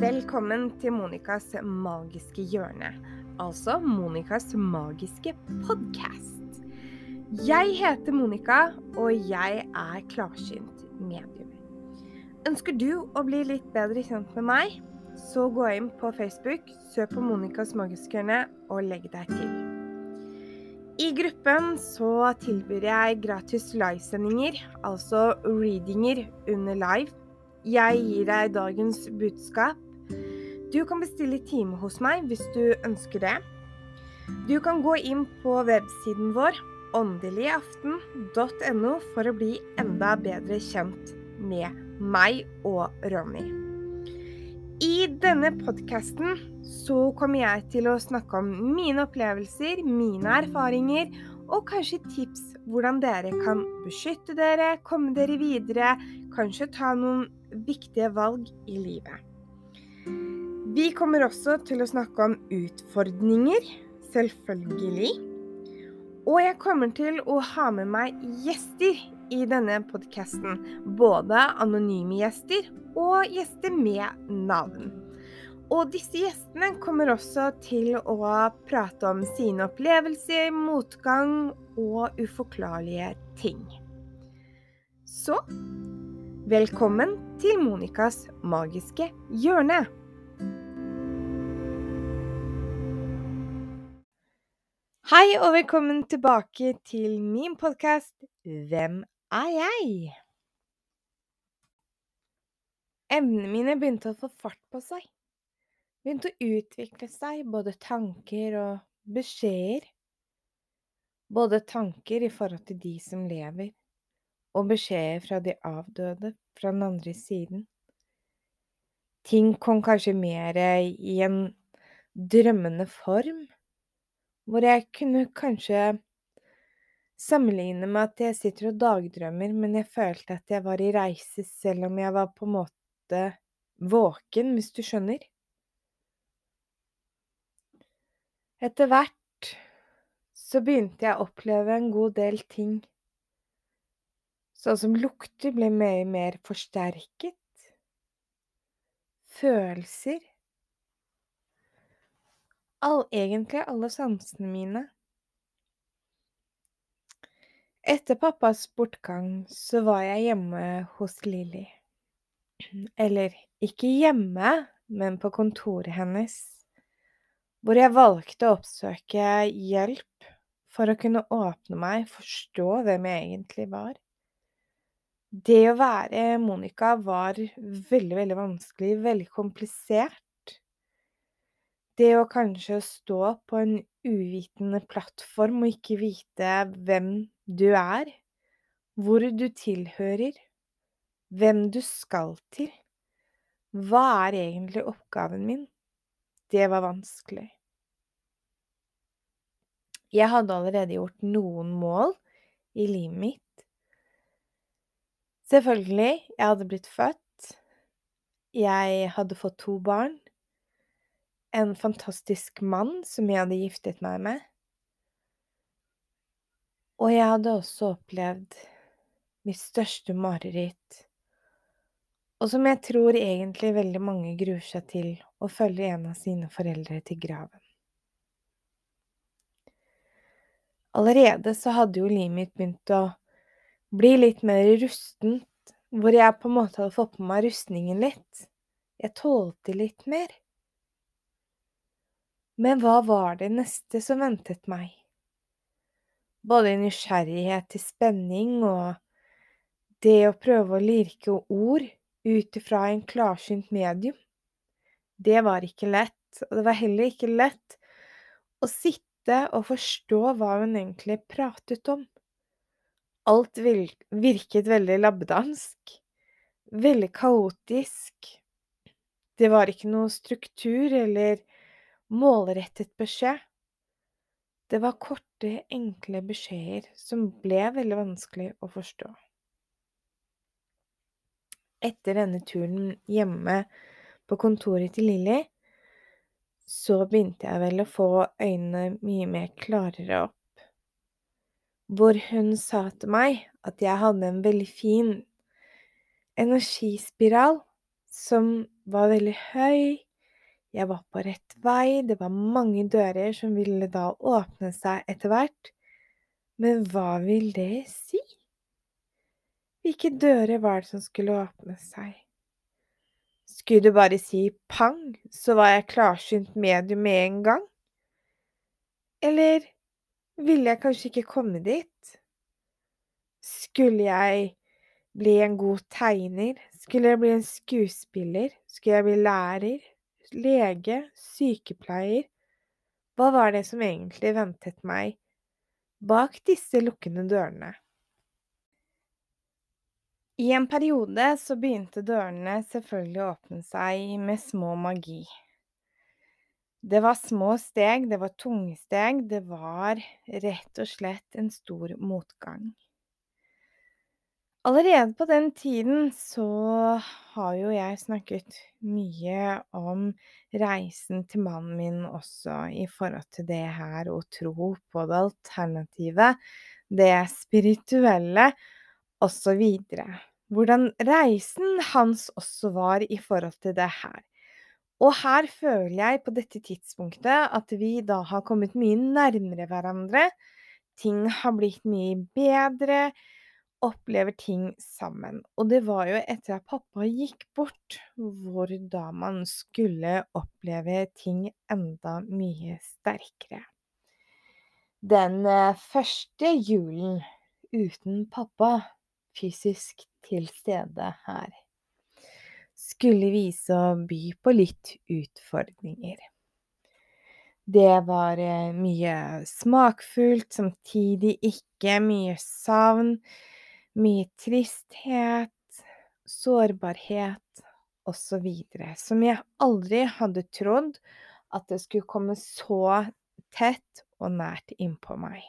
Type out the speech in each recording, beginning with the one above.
Velkommen til Monicas magiske hjørne, altså Monicas magiske podkast. Jeg heter Monica, og jeg er klarsynt medium. Ønsker du å bli litt bedre kjent med meg, så gå inn på Facebook, søk på Monicas magiske hjørne og legg deg til. I gruppen så tilbyr jeg gratis livesendinger, altså readinger under live. Jeg gir deg dagens budskap. Du kan bestille time hos meg hvis du ønsker det. Du kan gå inn på websiden vår åndeligaften.no for å bli enda bedre kjent med meg og Ronny. I denne podkasten så kommer jeg til å snakke om mine opplevelser, mine erfaringer og kanskje tips hvordan dere kan beskytte dere, komme dere videre, kanskje ta noen viktige valg i livet. Vi kommer også til å snakke om utfordringer, selvfølgelig. Og jeg kommer til å ha med meg gjester i denne podkasten. Både anonyme gjester og gjester med navn. Og disse gjestene kommer også til å prate om sine opplevelser, motgang og uforklarlige ting. Så velkommen til Monicas magiske hjørne. Hei og velkommen tilbake til min podkast Hvem er jeg? Emnene mine begynte å få fart på seg. Begynte å utvikle seg, både tanker og beskjeder. Både tanker i forhold til de som lever, og beskjeder fra de avdøde fra den andre siden. Ting kom kanskje mer i en drømmende form, hvor jeg kunne kanskje sammenligne med at jeg sitter og dagdrømmer, men jeg følte at jeg var i reise selv om jeg var på en måte våken, hvis du skjønner. Etter hvert så begynte jeg å oppleve en god del ting. Sånn som lukter ble og mer forsterket. Følelser. All, egentlig alle sansene mine. Etter pappas bortgang så var jeg hjemme hos Lilly. Eller ikke hjemme, men på kontoret hennes, hvor jeg valgte å oppsøke hjelp for å kunne åpne meg, forstå hvem jeg egentlig var. Det å være Monica var veldig, veldig vanskelig, veldig komplisert. Det å kanskje stå på en uvitende plattform og ikke vite hvem du er, hvor du tilhører, hvem du skal til. Hva er egentlig oppgaven min? Det var vanskelig. Jeg hadde allerede gjort noen mål i livet mitt. Selvfølgelig, jeg hadde blitt født. Jeg hadde fått to barn. En fantastisk mann som jeg hadde giftet meg med. Og jeg hadde også opplevd mitt største mareritt, og som jeg tror egentlig veldig mange gruer seg til å følge en av sine foreldre til graven. Allerede så hadde jo livet mitt begynt å bli litt mer rustent, hvor jeg på en måte hadde fått på meg rustningen litt. Jeg tålte litt mer. Men hva var det neste som ventet meg? Både nysgjerrighet til spenning og det å prøve å lirke ord ut ifra en klarsynt medium. Det var ikke lett, og det var heller ikke lett å sitte og forstå hva hun egentlig pratet om. Alt virket veldig labbedansk, veldig kaotisk. Det var ikke noe struktur eller målrettet beskjed. Det var korte, enkle beskjeder som ble veldig vanskelig å forstå. Etter denne turen hjemme på kontoret til Lilly, så begynte jeg vel å få øynene mye mer klarere opp. Hvor hun sa til meg at jeg hadde en veldig fin energispiral som var veldig høy. Jeg var på rett vei, det var mange dører som ville da åpne seg etter hvert. Men hva vil det si? Hvilke dører var det som skulle åpne seg? Skulle du bare si pang, så var jeg klarsynt medium med en gang? Eller ville jeg kanskje ikke komme dit? Skulle jeg bli en god tegner? Skulle jeg bli en skuespiller? Skulle jeg bli lærer? Lege? Sykepleier? Hva var det som egentlig ventet meg bak disse lukkende dørene? I en periode så begynte dørene selvfølgelig å åpne seg med små magi. Det var små steg, det var tunge steg, det var rett og slett en stor motgang. Allerede på den tiden så har jo jeg snakket mye om reisen til mannen min også i forhold til det her å tro på det alternative, det spirituelle osv. Hvordan reisen hans også var i forhold til det her. Og her føler jeg på dette tidspunktet at vi da har kommet mye nærmere hverandre. Ting har blitt mye bedre opplever ting sammen. Og det var jo etter at pappa gikk bort, hvor da man skulle oppleve ting enda mye sterkere. Den eh, første julen uten pappa fysisk til stede her skulle vise å by på litt utfordringer. Det var eh, mye smakfullt, samtidig ikke mye savn mye tristhet, sårbarhet osv. Som jeg aldri hadde trodd at det skulle komme så tett og nært innpå meg.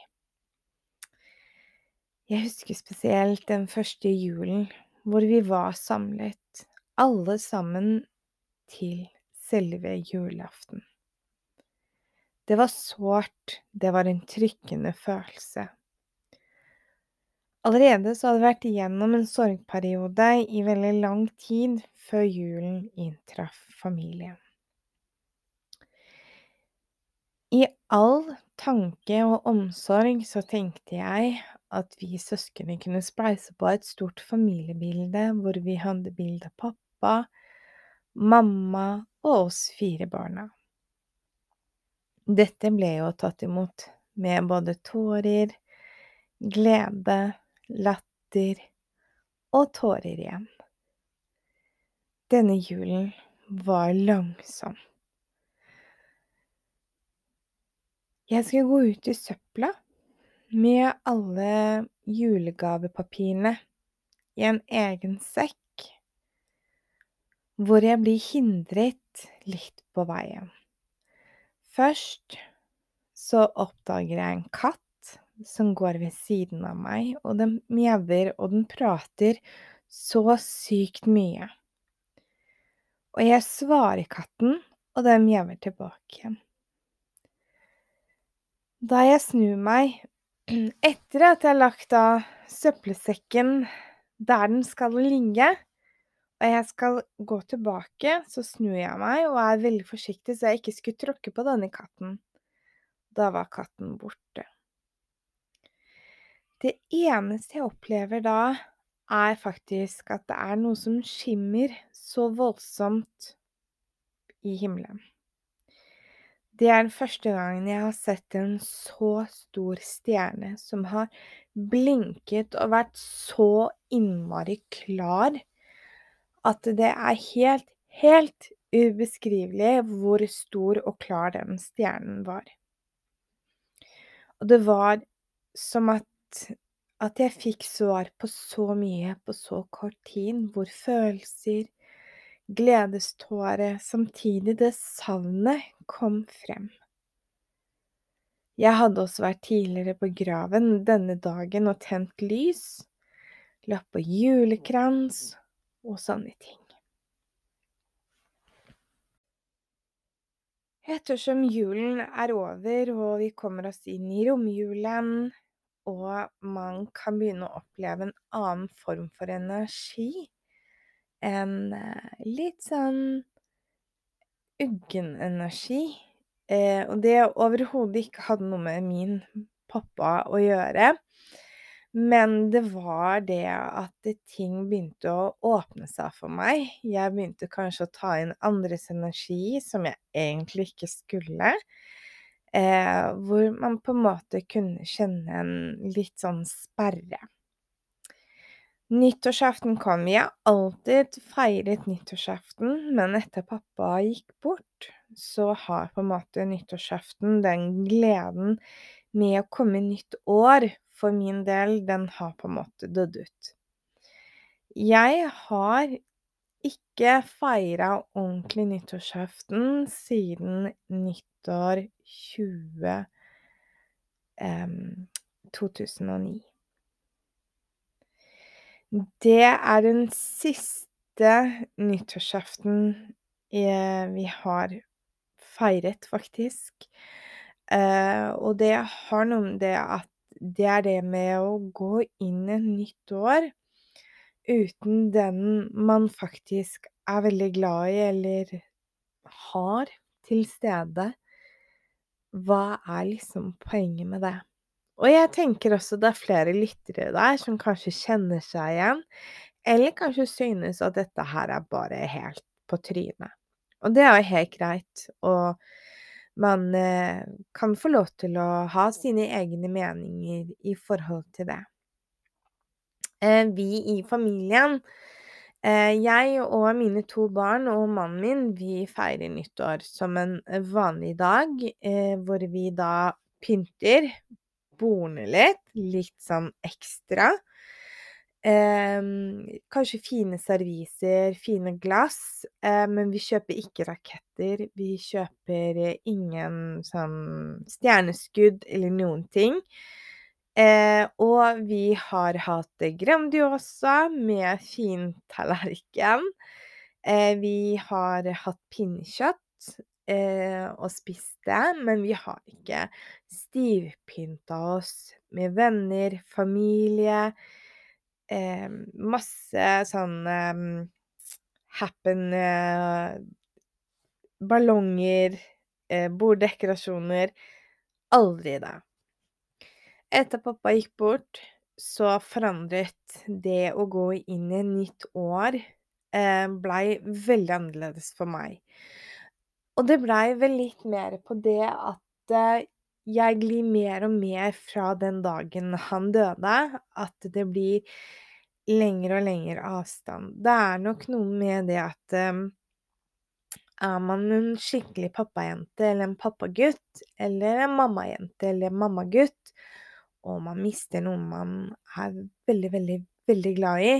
Jeg husker spesielt den første julen hvor vi var samlet, alle sammen, til selve julaften. Det var sårt, det var en trykkende følelse. Allerede så hadde jeg vært igjennom en sorgperiode i veldig lang tid før julen inntraff familien. I all tanke og omsorg så tenkte jeg at vi søsknene kunne spleise på et stort familiebilde hvor vi hadde bilde av pappa, mamma og oss fire barna. Dette ble jo tatt imot med både tårer, glede latter og tårer igjen. Denne julen var langsom. Jeg skal gå ut i søpla med alle julegavepapirene i en egen sekk, hvor jeg blir hindret litt på veien. Først så oppdager jeg en katt som går ved siden av meg, og den mjauer og den prater så sykt mye. Og jeg svarer katten, og den mjauer tilbake. Da jeg snur meg, etter at jeg har lagt av søppelsekken der den skal ligge, og jeg skal gå tilbake, så snur jeg meg og er veldig forsiktig så jeg ikke skulle tråkke på denne katten. Da var katten borte. Det eneste jeg opplever da, er faktisk at det er noe som skimmer så voldsomt i himmelen. Det er den første gangen jeg har sett en så stor stjerne som har blinket og vært så innmari klar at det er helt, helt ubeskrivelig hvor stor og klar den stjernen var. Og det var som at at jeg fikk svar på så mye på så kort tid, hvor følelser, gledestårer, samtidig det savnet kom frem. Jeg hadde også vært tidligere på graven denne dagen og tent lys, lagt på julekrans og sånne ting. Ettersom julen er over og vi kommer oss inn i romjulen, og man kan begynne å oppleve en annen form for energi en eh, litt sånn uggen energi. Eh, og det overhodet ikke hadde noe med min pappa å gjøre. Men det var det at ting begynte å åpne seg for meg. Jeg begynte kanskje å ta inn andres energi som jeg egentlig ikke skulle. Eh, hvor man på en måte kunne kjenne en litt sånn sperre. Nyttårsaften kom. Vi har alltid feiret nyttårsaften, men etter pappa gikk bort, så har på en måte nyttårsaften den gleden med å komme nytt år, for min del, den har på en måte dødd ut. Jeg har ikke feira ordentlig nyttårsaften siden nyttår 20 eh, 2009. Det er den siste nyttårsaften eh, vi har feiret, faktisk. Eh, og det har noe med det at det er det med å gå inn i et nytt år uten den man faktisk er veldig glad i, eller har til stede. Hva er liksom poenget med det? Og jeg tenker også det er flere lyttere der som kanskje kjenner seg igjen, eller kanskje synes at dette her er bare helt på trynet. Og det er jo helt greit, og man eh, kan få lov til å ha sine egne meninger i forhold til det. Eh, vi i familien, eh, jeg og mine to barn og mannen min, vi feirer nyttår som en vanlig dag, hvor vi da pynter bordene litt, litt sånn ekstra. Eh, kanskje fine serviser, fine glass, eh, men vi kjøper ikke raketter. Vi kjøper ingen sånn stjerneskudd eller noen ting. Eh, og vi har hatt Grandiosa med fin tallerken. Eh, vi har hatt pinnekjøtt eh, og spist det, men vi har ikke stivpynta oss med venner, familie, eh, masse sånn eh, happen eh, Ballonger, eh, borddekorasjoner. Aldri det. Etter pappa gikk bort, så forandret det å gå inn i et nytt år eh, blei veldig annerledes for meg. Og det blei vel litt mer på det at eh, jeg glir mer og mer fra den dagen han døde, at det blir lengre og lengre avstand. Det er nok noe med det at um, er man en skikkelig pappajente eller en pappagutt, eller en mammajente eller en mammagutt, og man mister noen man er veldig, veldig, veldig glad i,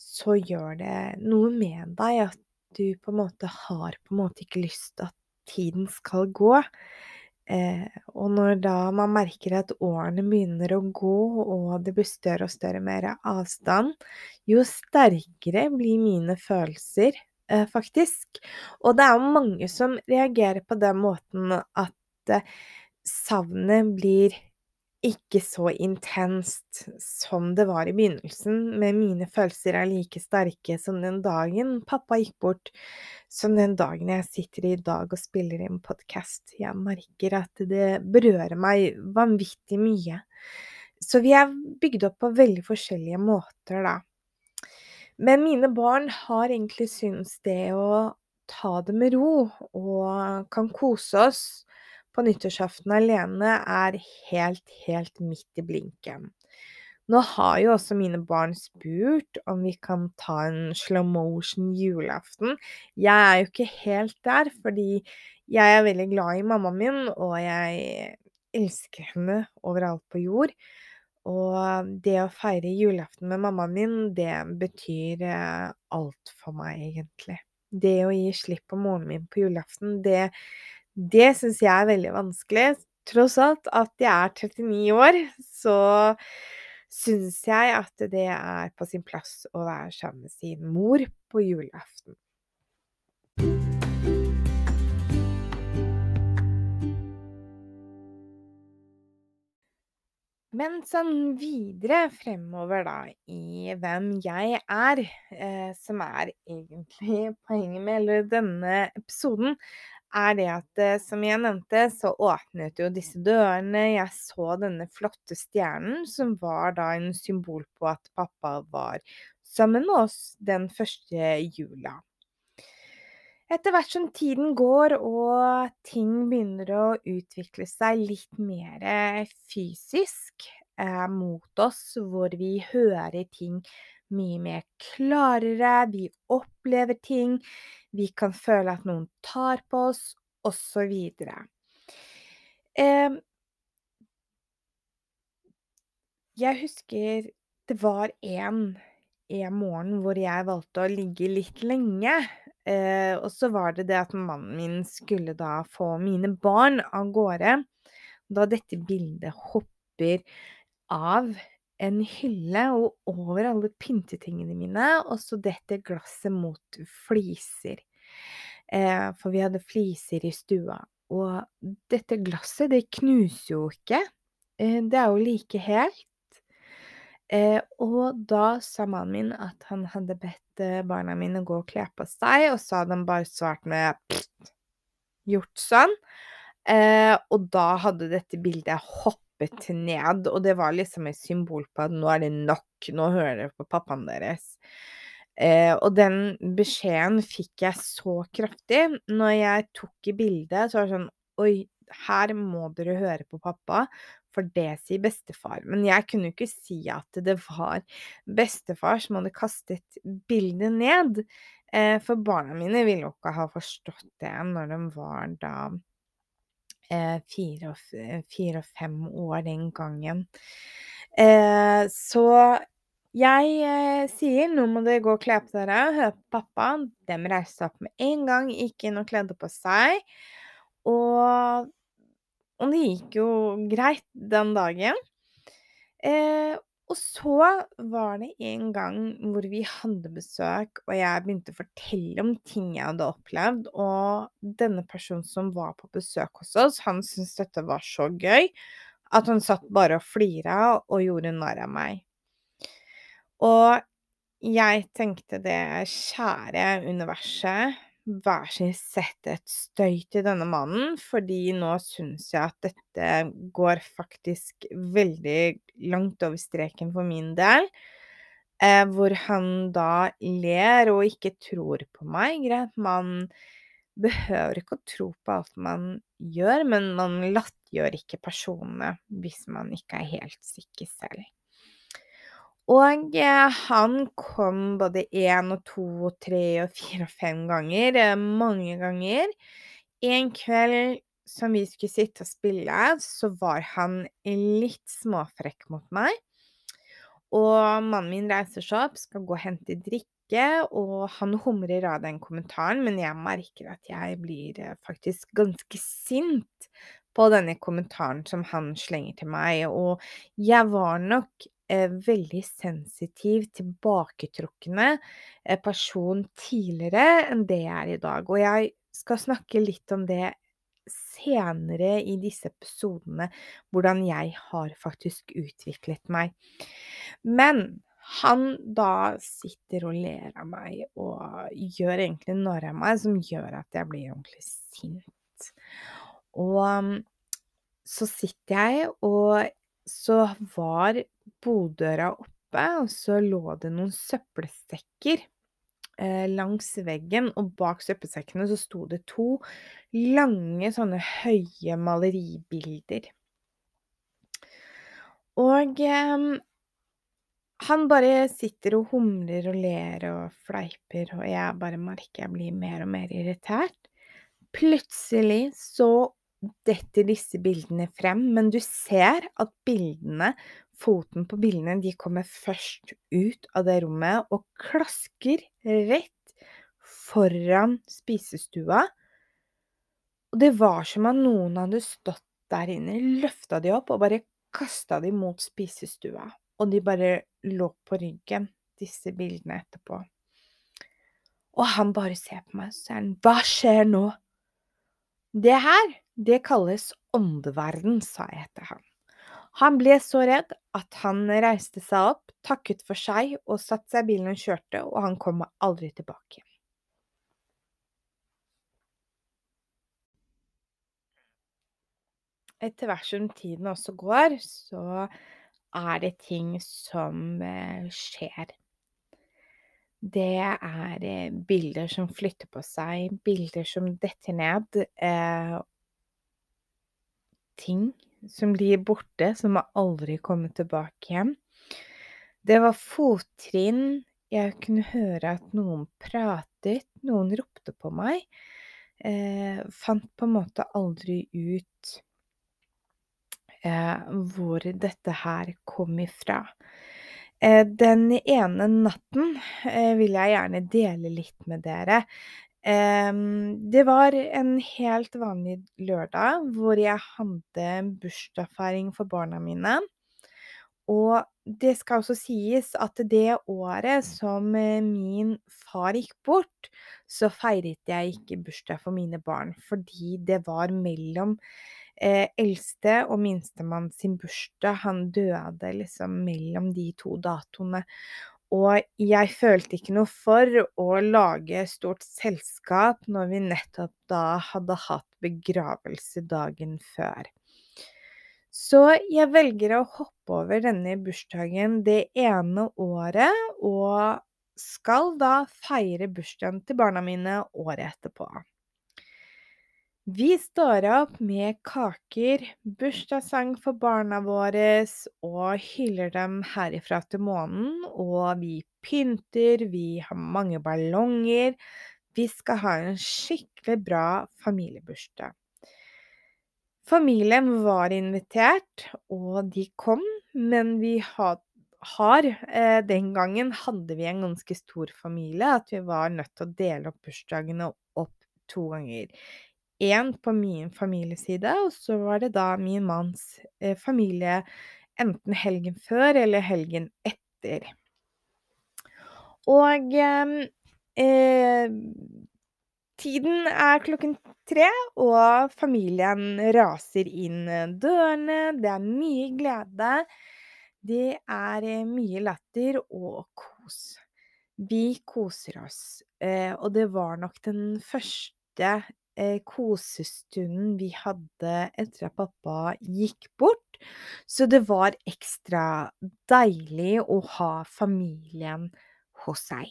så gjør det noe med deg at du på en måte har på en måte ikke lyst til at tiden skal gå. Eh, og når da man merker at årene begynner å gå, og det blir større og større mer avstand, jo sterkere blir mine følelser, eh, faktisk. Og det er jo mange som reagerer på den måten at eh, savnet blir ikke så intenst som det var i begynnelsen, men mine følelser er like sterke som den dagen pappa gikk bort, som den dagen jeg sitter i dag og spiller inn podkast. Jeg merker at det berører meg vanvittig mye. Så vi er bygd opp på veldig forskjellige måter, da. Men mine barn har egentlig syntes det å ta det med ro og kan kose oss på nyttårsaften alene er helt, helt midt i blinken. Nå har jo også mine barn spurt om vi kan ta en slow motion julaften. Jeg er jo ikke helt der, fordi jeg er veldig glad i mammaen min, og jeg elsker henne overalt på jord. Og det å feire julaften med mammaen min, det betyr eh, alt for meg, egentlig. Det å gi slipp på moren min på julaften, det det syns jeg er veldig vanskelig. Tross alt at jeg er 39 år, så syns jeg at det er på sin plass å være sammen med sin mor på julaften. Men sånn videre fremover, da, i hvem jeg er, eh, som er egentlig poenget med denne episoden, er det at eh, som jeg nevnte, så åpnet jo disse dørene. Jeg så denne flotte stjernen, som var da en symbol på at pappa var sammen med oss den første jula. Etter hvert som tiden går og ting begynner å utvikle seg litt mer fysisk eh, mot oss, hvor vi hører ting mye mer klarere, vi opplever ting, vi kan føle at noen tar på oss, osv. Eh, jeg husker det var en, en morgen hvor jeg valgte å ligge litt lenge. Eh, og så var det det at mannen min skulle da få mine barn av gårde. Da dette bildet hopper av en hylle og over alle pyntetingene mine, og så detter glasset mot fliser. Eh, for vi hadde fliser i stua. Og dette glasset, det knuser jo ikke. Eh, det er jo like helt. Eh, og da sa mannen min at han hadde bedt eh, barna mine gå og kle på seg, og så hadde han bare svart med pst, gjort sånn. Eh, og da hadde dette bildet hoppet ned, og det var liksom et symbol på at nå er det nok, nå hører dere på pappaen deres. Eh, og den beskjeden fikk jeg så kraftig. Når jeg tok i bildet, så var det sånn Oi, her må dere høre på pappa, for det sier bestefar. Men jeg kunne jo ikke si at det var bestefar som hadde kastet bildet ned. Eh, for barna mine ville jo ikke ha forstått det når de var da fire, og, fire og fem år den gangen. Eh, så jeg eh, sier nå må dere gå og kle på dere, høre på pappa. De reiste opp med en gang, gikk inn og kledde på seg. Og, og det gikk jo greit den dagen. Eh, og så var det en gang hvor vi hadde besøk, og jeg begynte å fortelle om ting jeg hadde opplevd. Og denne personen som var på besøk hos oss, han syntes dette var så gøy at han satt bare og flira og gjorde narr av meg. Og jeg tenkte det, kjære universet, vær sin sette sett et støy til denne mannen, fordi nå syns jeg at dette går faktisk veldig langt over streken for min del. Eh, hvor han da ler og ikke tror på meg. Greit, man behøver ikke å tro på alt man gjør, men man latterliggjør ikke personene hvis man ikke er helt sikker selv. Og eh, han kom både én og to og tre og fire og fem ganger, eh, mange ganger. En kveld som vi skulle sitte og spille, så var han litt småfrekk mot meg. Og mannen min reiser seg opp, skal gå og hente drikke, og han humrer av den kommentaren, men jeg merker at jeg blir eh, faktisk ganske sint på denne kommentaren som han slenger til meg, og jeg var nok veldig sensitiv, tilbaketrukne eh, person tidligere enn det jeg er i dag. Og jeg skal snakke litt om det senere i disse episodene, hvordan jeg har faktisk utviklet meg. Men han da sitter og ler av meg og gjør egentlig narr av meg, som gjør at jeg blir ordentlig sint. Og så sitter jeg, og så var boddøra oppe, og så lå det noen søppelsekker eh, langs veggen, og bak søppelsekkene så sto det to lange, sånne høye maleribilder. Og eh, han bare sitter og humler og ler og fleiper, og jeg bare merker jeg blir mer og mer irritert. Plutselig så detter disse bildene frem, men du ser at bildene, foten på bildene, de kommer først ut av det rommet og klasker rett foran spisestua. Og det var som om noen hadde stått der inne, løfta de opp og bare kasta de mot spisestua. Og de bare lå på ryggen, disse bildene etterpå. Og han bare ser på meg, og sier han, hva skjer nå? Det her, det kalles åndeverden, sa jeg til ham. Han ble så redd at han reiste seg opp, takket for seg og satte seg i bilen og kjørte, og han kom aldri tilbake. Etter hvert som tiden også går, så er det ting som eh, skjer. Det er eh, bilder som flytter på seg, bilder som detter ned. Eh, ting som blir borte, som har aldri kommet tilbake hjem. Det var fottrinn. Jeg kunne høre at noen pratet, noen ropte på meg. Eh, fant på en måte aldri ut eh, hvor dette her kom ifra. Eh, den ene natten eh, vil jeg gjerne dele litt med dere. Det var en helt vanlig lørdag hvor jeg hadde bursdagsfeiring for barna mine. Og det skal også sies at det året som eh, min far gikk bort, så feiret jeg ikke bursdag for mine barn, fordi det var mellom eh, eldste og minstemann sin bursdag. Han døde liksom mellom de to datoene. Og jeg følte ikke noe for å lage stort selskap når vi nettopp da hadde hatt begravelse dagen før. Så jeg velger å hoppe over denne bursdagen det ene året, og skal da feire bursdagen til barna mine året etterpå. Vi står opp med kaker, bursdagssang for barna våre og hyller dem herifra til månen. Og vi pynter, vi har mange ballonger. Vi skal ha en skikkelig bra familiebursdag. Familien var invitert, og de kom, men vi har, har eh, Den gangen hadde vi en ganske stor familie, at vi var nødt til å dele opp bursdagene opp to ganger én på min familieside, og så var det da min manns eh, familie enten helgen før eller helgen etter. Og eh, tiden er klokken tre, og familien raser inn dørene. Det er mye glede. Det er eh, mye latter og kos. Vi koser oss, eh, og det var nok den første eh, kosestunden vi hadde etter at pappa gikk bort. Så det var ekstra deilig å ha familien hos seg.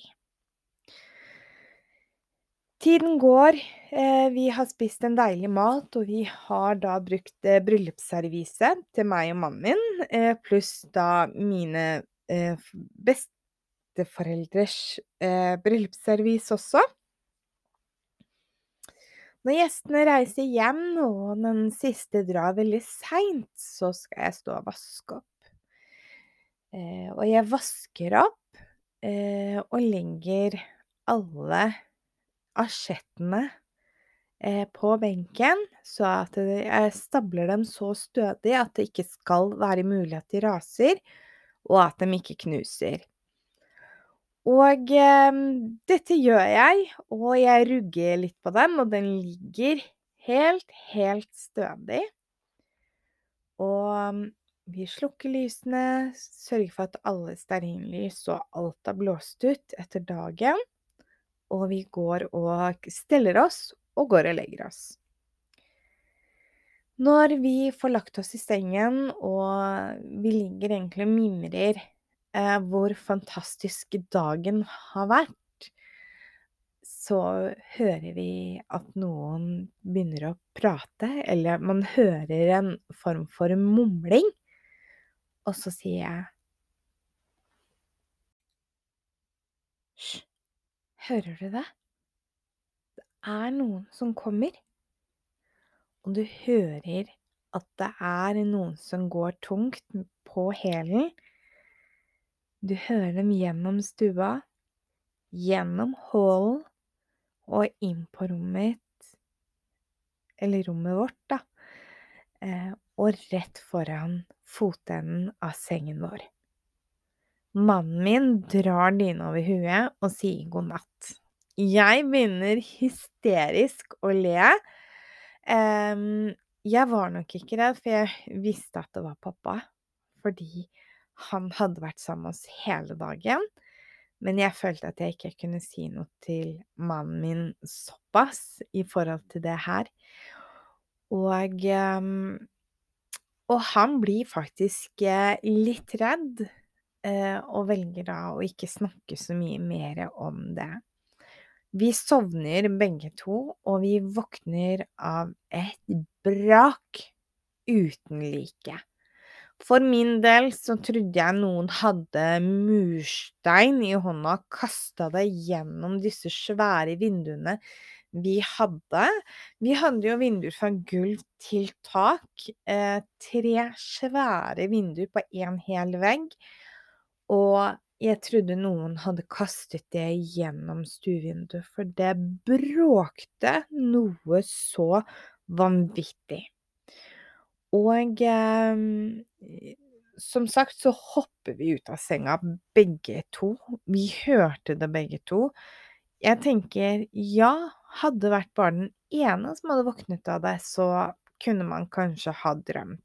Tiden går, eh, vi har spist en deilig mat, og vi har da brukt eh, bryllupsservise til meg og mannen min, eh, pluss da mine besteforeldres bryllupsservis også. Når gjestene reiser hjem, og den siste drar veldig seint, så skal jeg stå og vaske opp. Eh, og jeg vasker opp eh, og legger alle asjettene eh, på benken, så at jeg stabler dem så stødig at det ikke skal være mulig at de raser, og at de ikke knuser. Og eh, dette gjør jeg, og jeg rugger litt på den, og den ligger helt, helt stødig. Og vi slukker lysene, sørger for at alle stearinlys og alt er blåst ut etter dagen. Og vi går og steller oss og går og legger oss. Når vi får lagt oss i sengen, og vi ligger egentlig og mimrer eh, hvor fantastisk dagen har vært, så hører vi at noen begynner å prate, eller man hører en form for mumling, og så sier jeg Hysj, hører du det? Det er noen som kommer. Og du hører at det er noen som går tungt på hælen du hører dem gjennom stua, gjennom hallen og inn på rommet eller rommet vårt, da, eh, og rett foran fotenden av sengen vår. Mannen min drar dyna over huet og sier god natt. Jeg begynner hysterisk å le. Jeg var nok ikke redd, for jeg visste at det var pappa. Fordi han hadde vært sammen med oss hele dagen. Men jeg følte at jeg ikke kunne si noe til mannen min såpass i forhold til det her. Og um, Og han blir faktisk eh, litt redd, eh, og velger da å ikke snakke så mye mer om det. Vi sovner begge to, og vi våkner av et brak uten like. For min del så trodde jeg noen hadde murstein i hånda og kasta det gjennom disse svære vinduene vi hadde. Vi hadde jo vinduer fra gulv til tak. Eh, tre svære vinduer på én hel vegg. Og jeg trodde noen hadde kastet det gjennom stuevinduet, for det bråkte noe så vanvittig. Og eh, som sagt så hopper vi ut av senga begge to. Vi hørte det begge to. Jeg tenker ja, hadde vært bare den ene som hadde våknet av det, så kunne man kanskje ha drømt.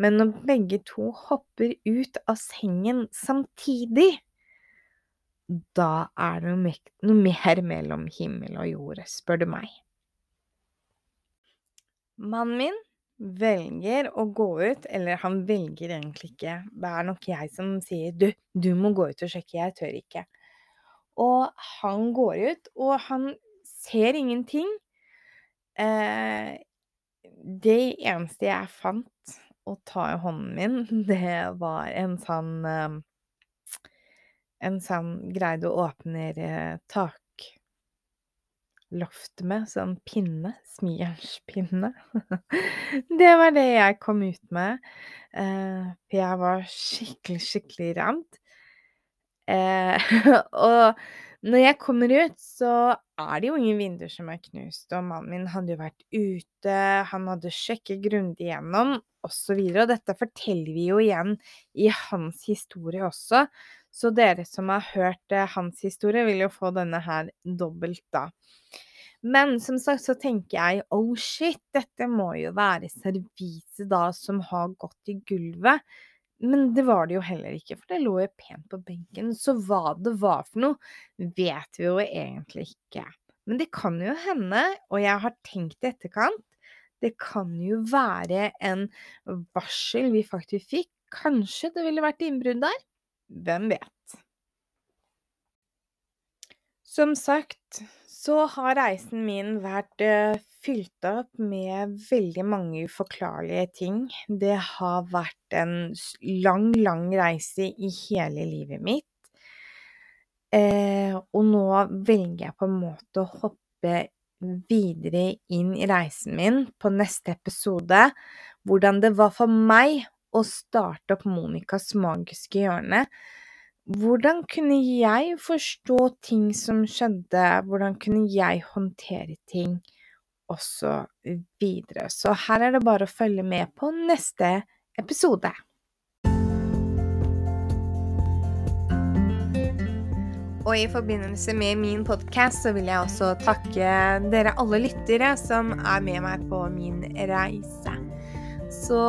Men når begge to hopper ut av sengen samtidig, da er det noe mer mellom himmel og jord, spør du meg. Mannen min velger å gå ut, eller han velger egentlig ikke, det er nok jeg som sier du, du må gå ut og sjekke, jeg tør ikke. Og han går ut, og han ser ingenting. Eh, det eneste jeg fant å ta i hånden min, det var en sånn eh, En sånn greie du åpner eh, takloftet med, sånn pinne. Smijernspinne. det var det jeg kom ut med. Eh, for jeg var skikkelig, skikkelig redd. Eh, og når jeg kommer ut, så er det jo ingen vinduer som er knust, og mannen min hadde jo vært ute, han hadde sjekket grundig gjennom, osv. Og, og dette forteller vi jo igjen i hans historie også, så dere som har hørt eh, hans historie, vil jo få denne her dobbelt, da. Men som sagt så tenker jeg oh shit, dette må jo være serviset da som har gått i gulvet. Men det var det jo heller ikke, for det lå jo pent på benken. Så hva det var for noe, vet vi jo egentlig ikke. Men det kan jo hende, og jeg har tenkt i etterkant, det kan jo være en varsel vi faktisk fikk. Kanskje det ville vært innbrudd der? Hvem vet? Som sagt så har reisen min vært uh, fylt opp med veldig mange uforklarlige ting. Det har vært en lang, lang reise i hele livet mitt. Eh, og nå velger jeg på en måte å hoppe videre inn i reisen min på neste episode. Hvordan det var for meg å starte opp Monicas magiske hjørne. Hvordan kunne jeg forstå ting som skjedde? Hvordan kunne jeg håndtere ting? også videre. Så her er det bare å følge med på neste episode. Og i forbindelse med min podkast så vil jeg også takke dere alle lyttere som er med meg på min reise. Så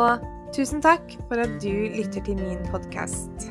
tusen takk for at du lytter til min podkast.